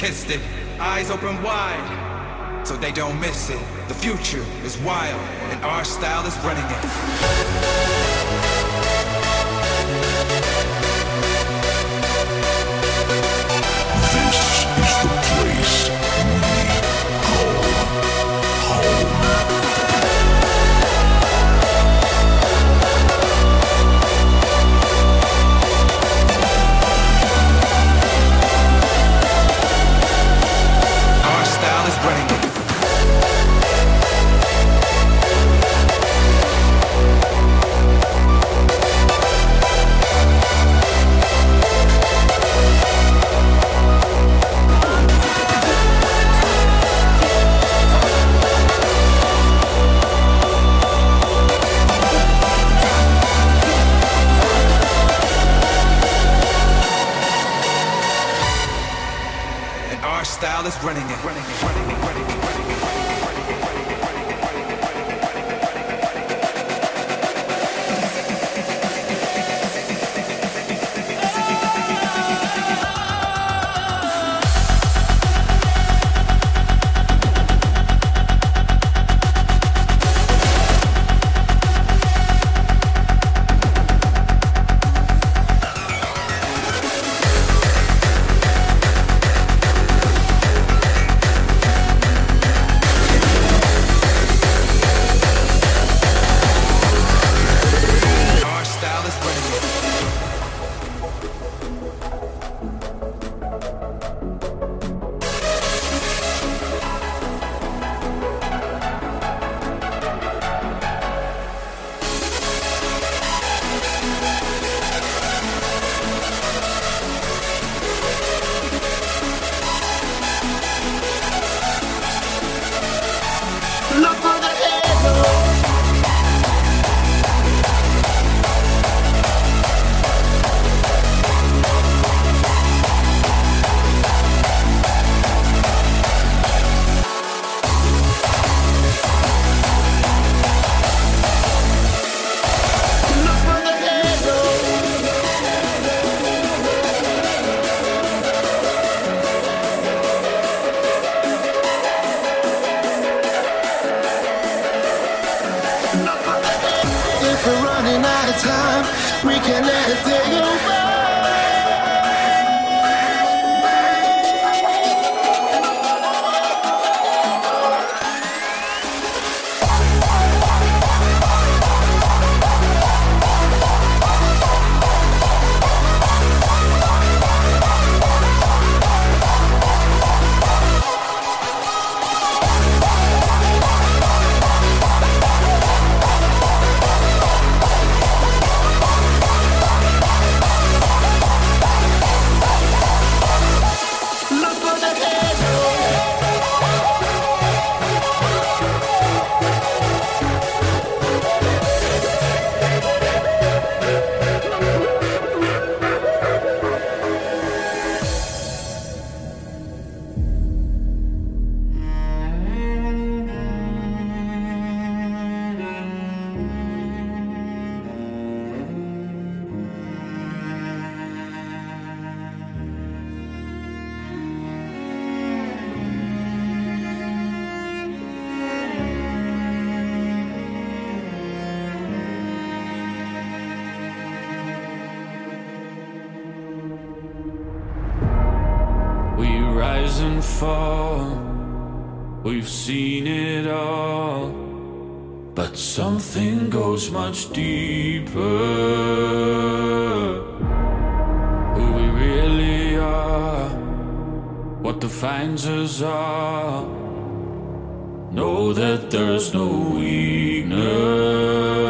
kissed it, eyes open wide, so they don't miss it. The future is wild, and our style is running it. Much deeper. Who we really are, what defines us are. Know that there's no weakness.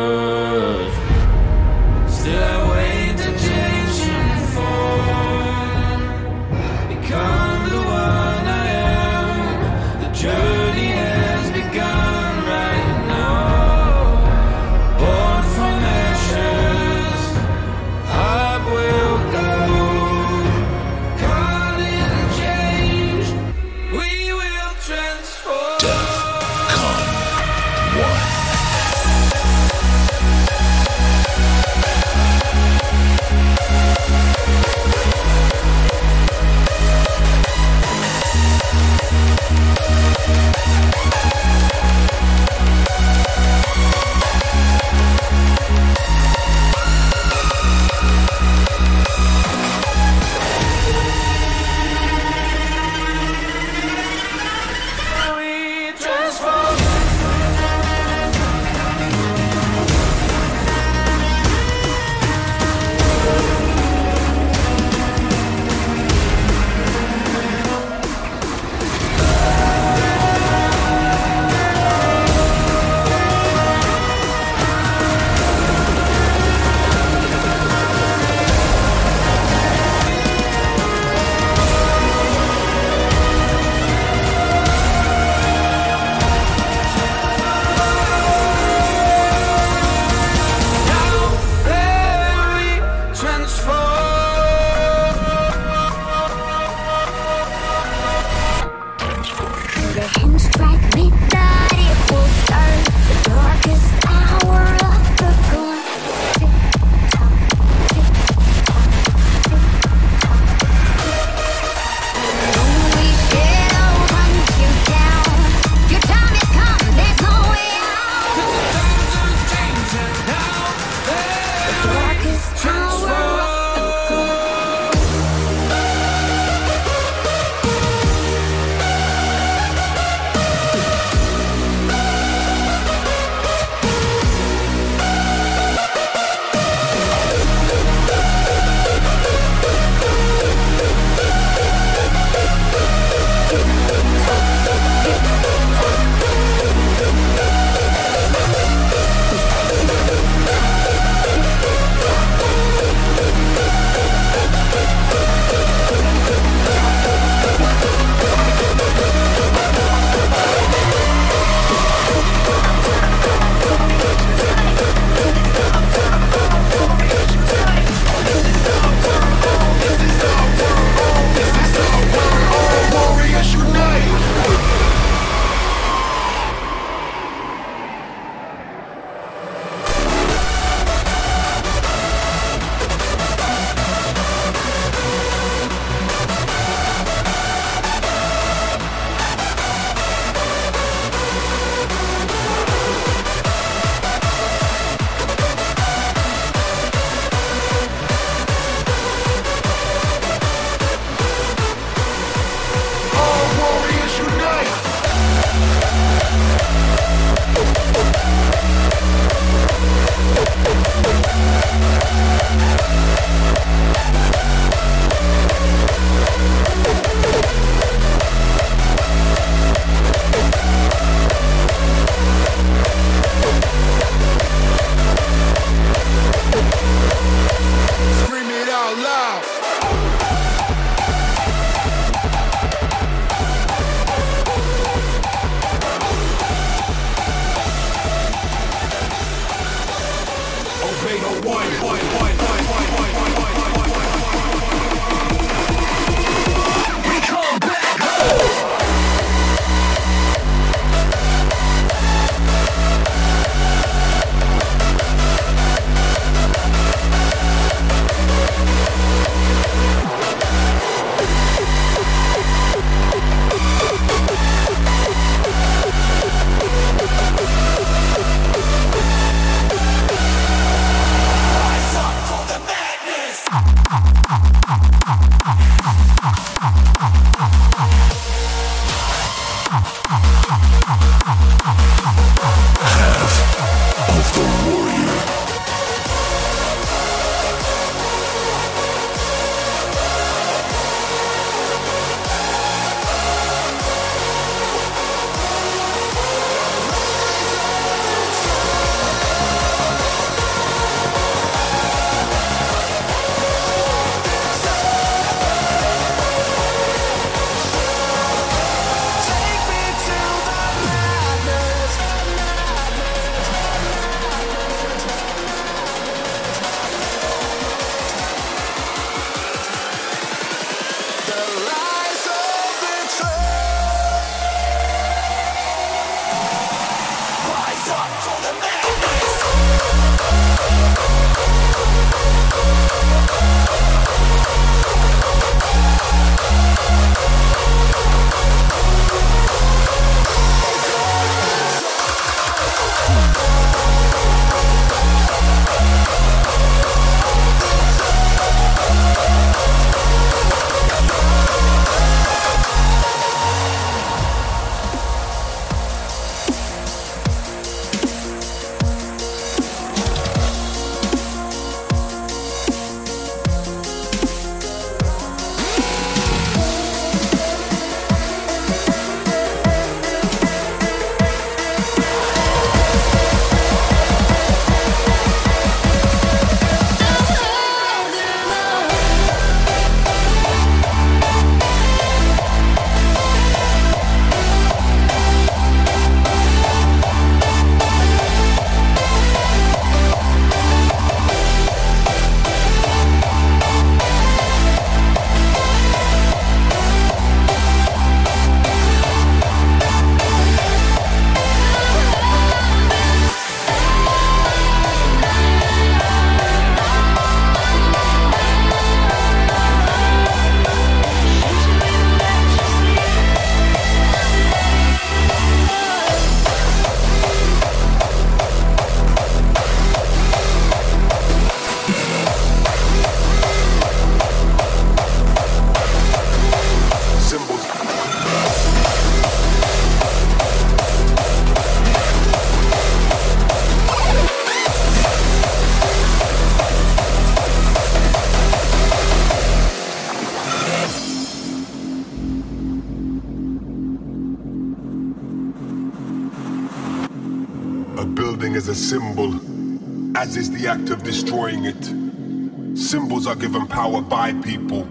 Are given power by people.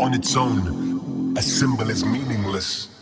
On its own, a symbol is meaningless.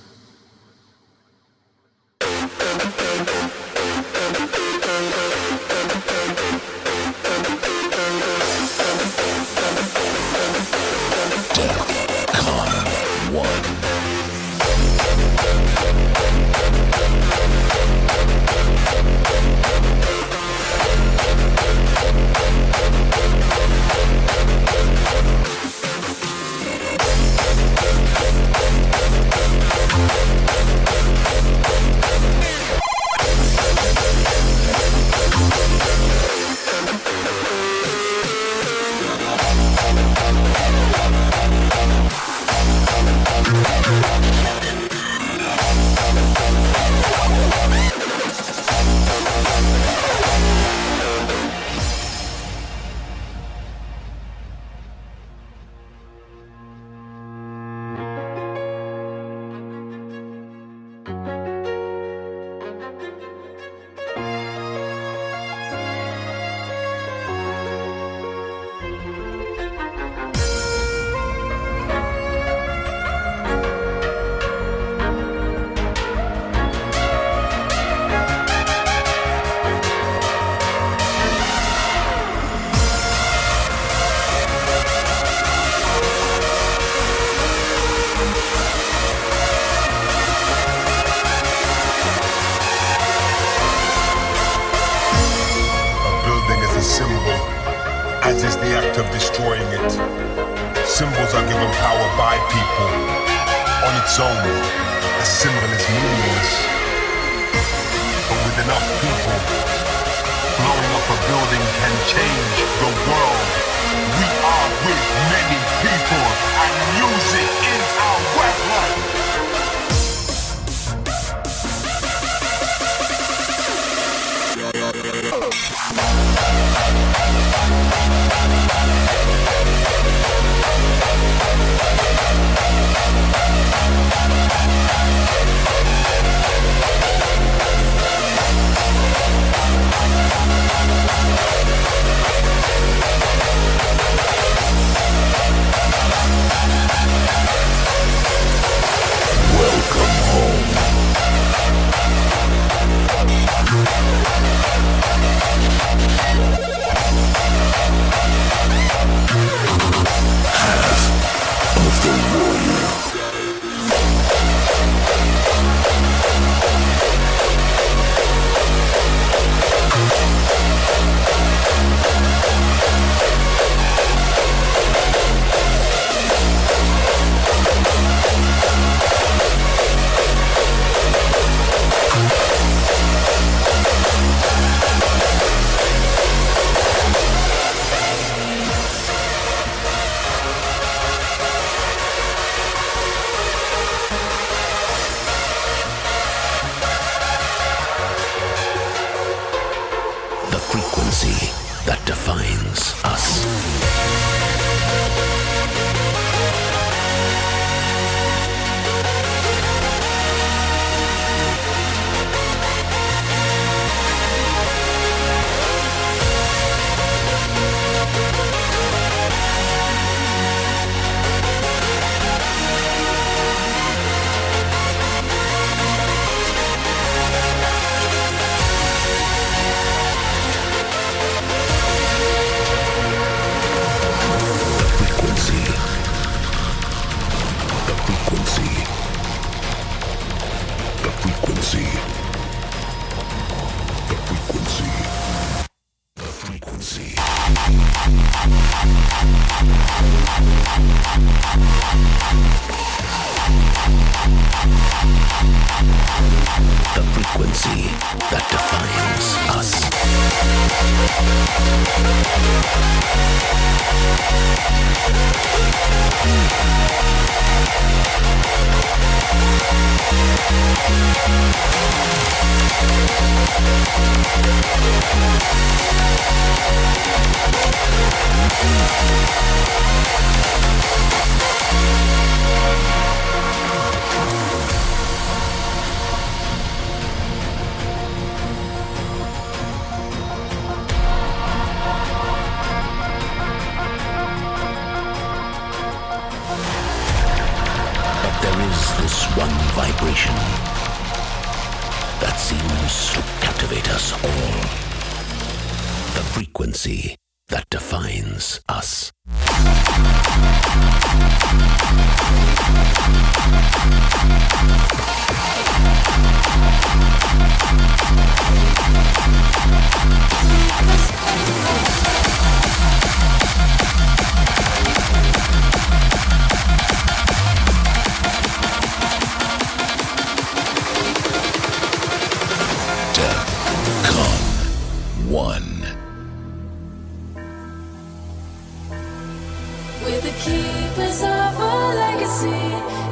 We're the keepers of our legacy.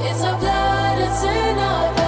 It's our blood, it's in our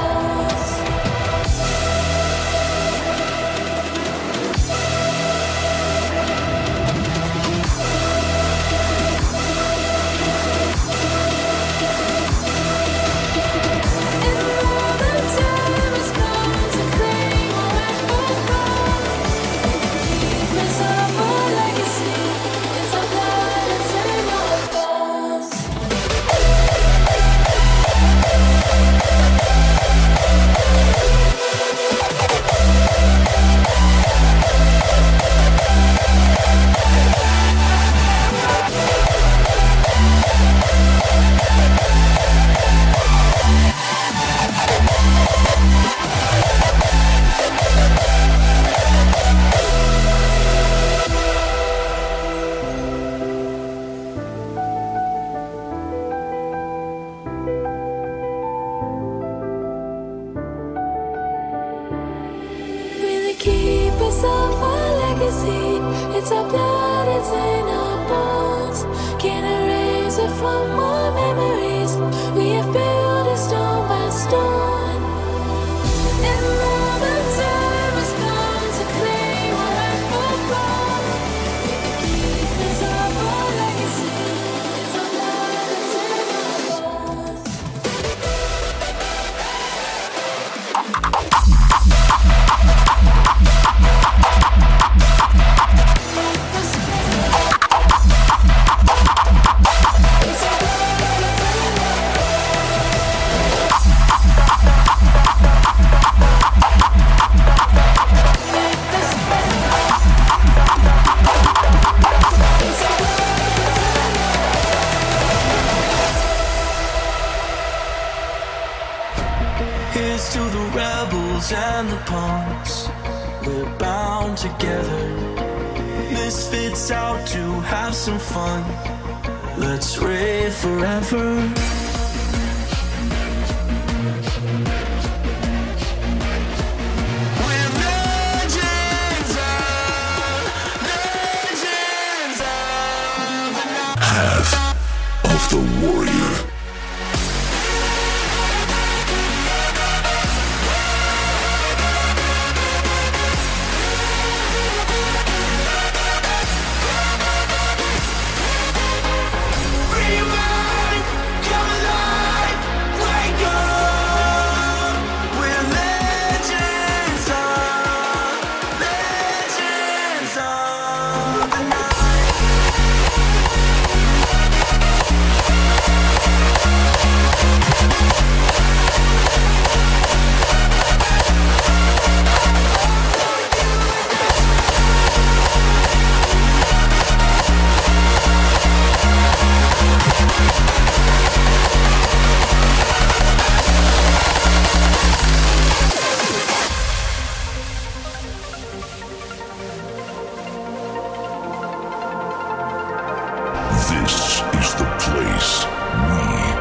some fun. Let's rave forever. This is the place we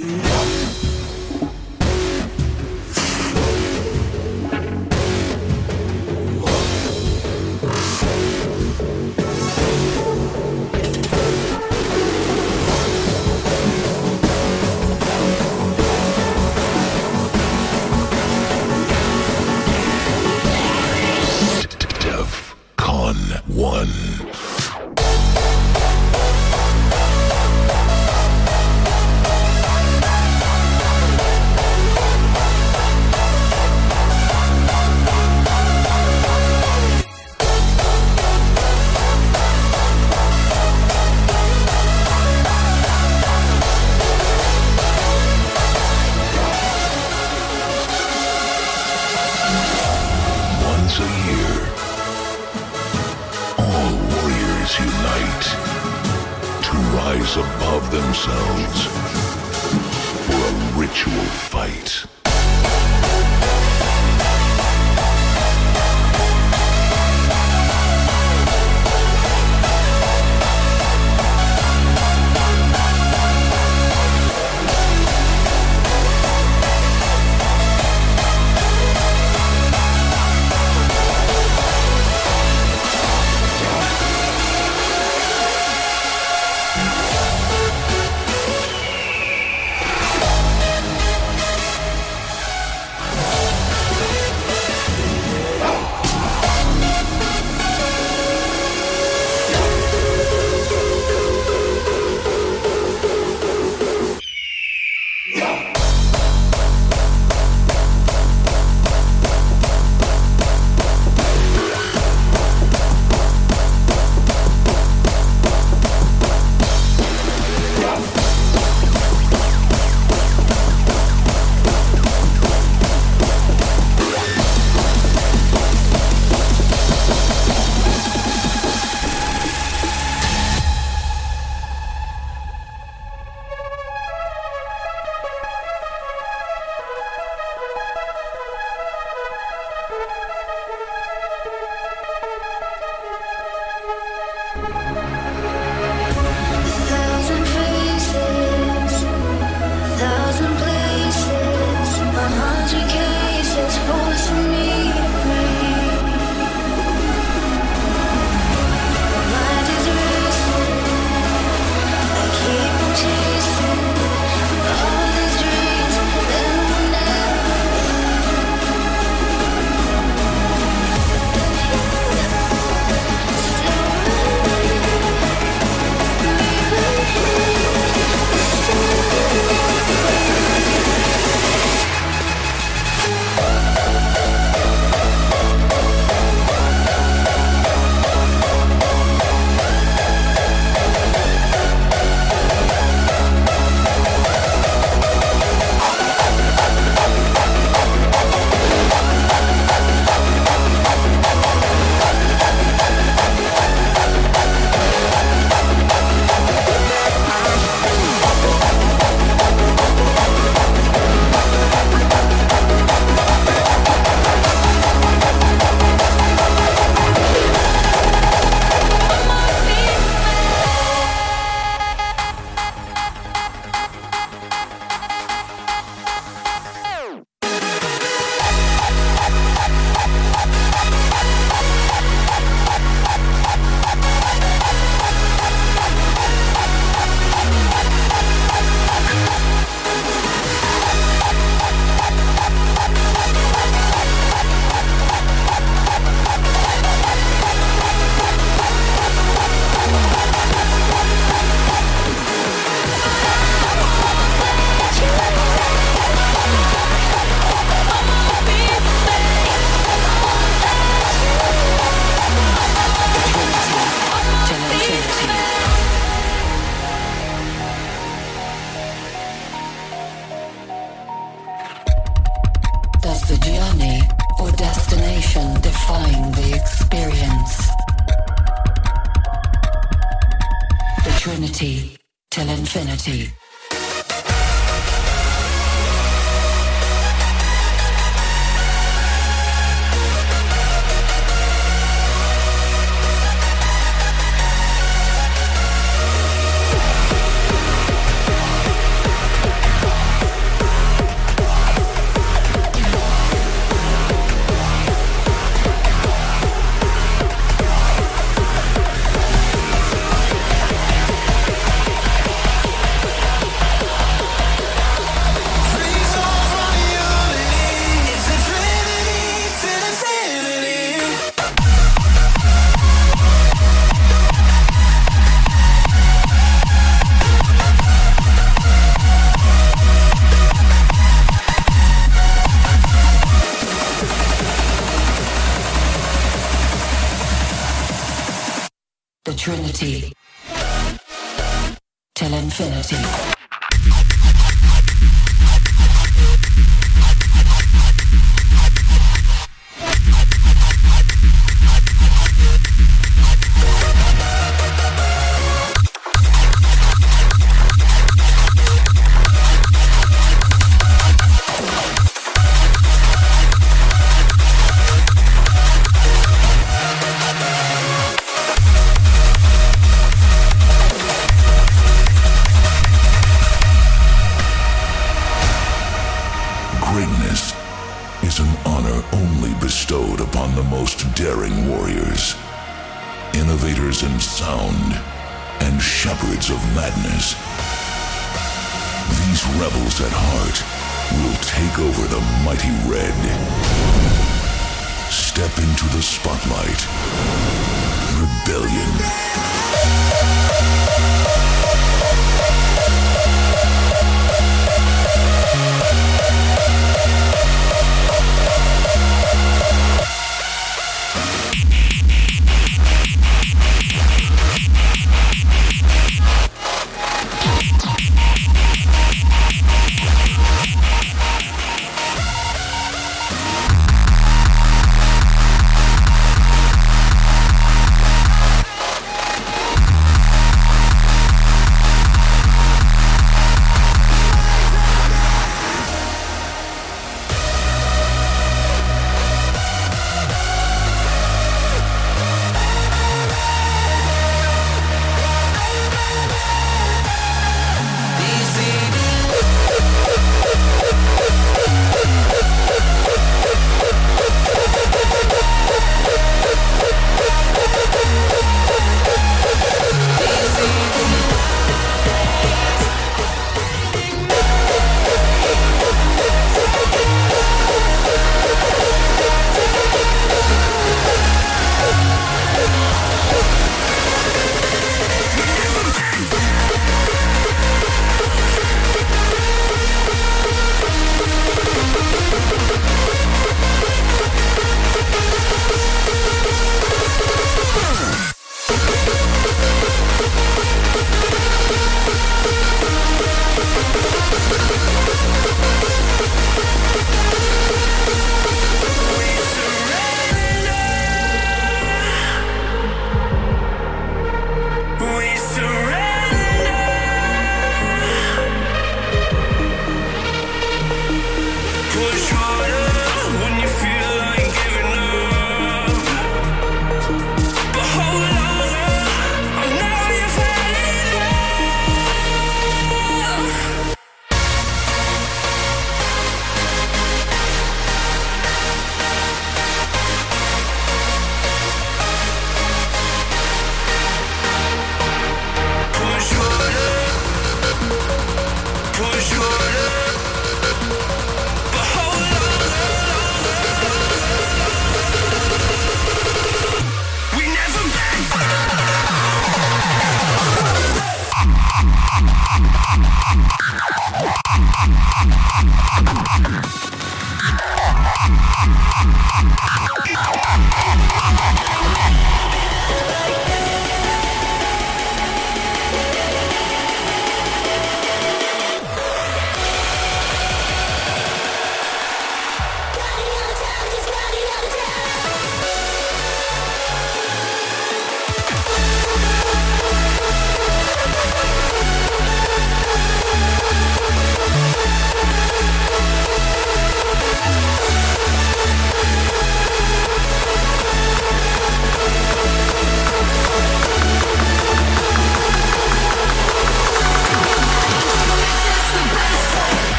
Yeah.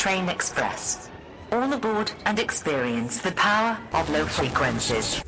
Train Express. All aboard and experience the power of low frequencies.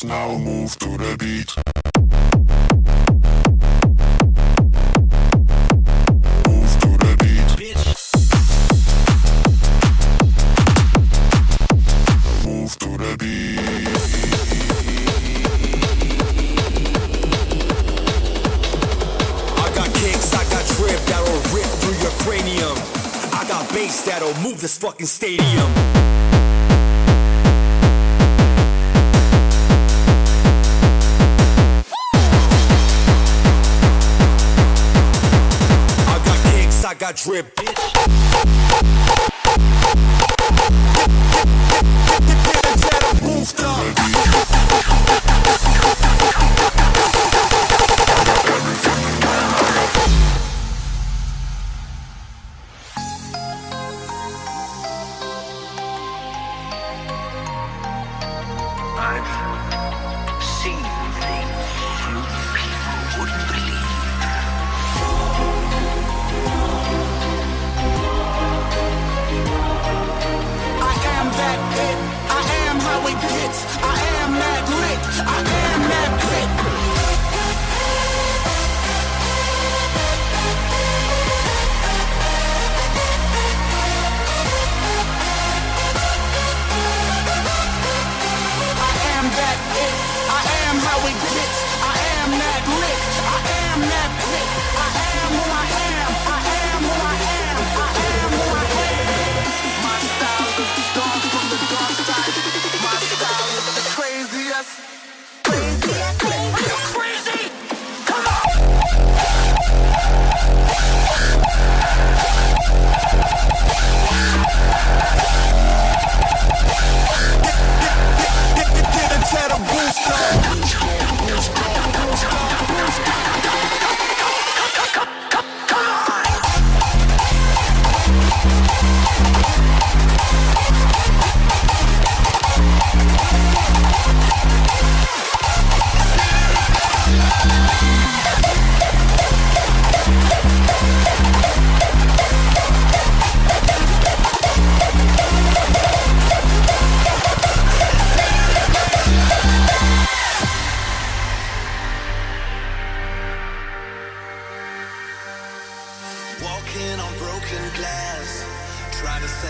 Now move.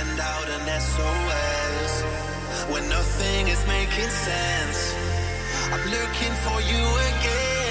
send out an SOS when nothing is making sense. I'm looking for you again.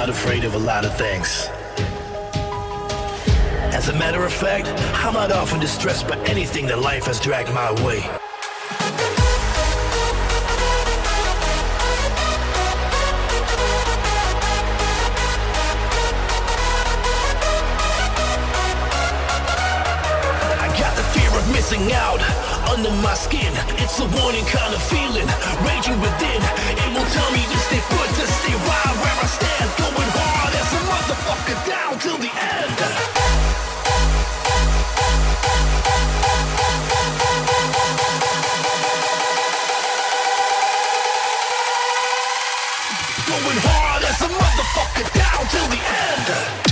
Side of a lot of things. As a matter of fact, I'm not often distressed by anything that life has dragged my way. Under my skin. It's a warning kind of feeling, raging within. It will tell me to stay put, to stay right where I stand. Going hard as a motherfucker down till the end. Going hard as a motherfucker down till the end.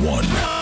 One.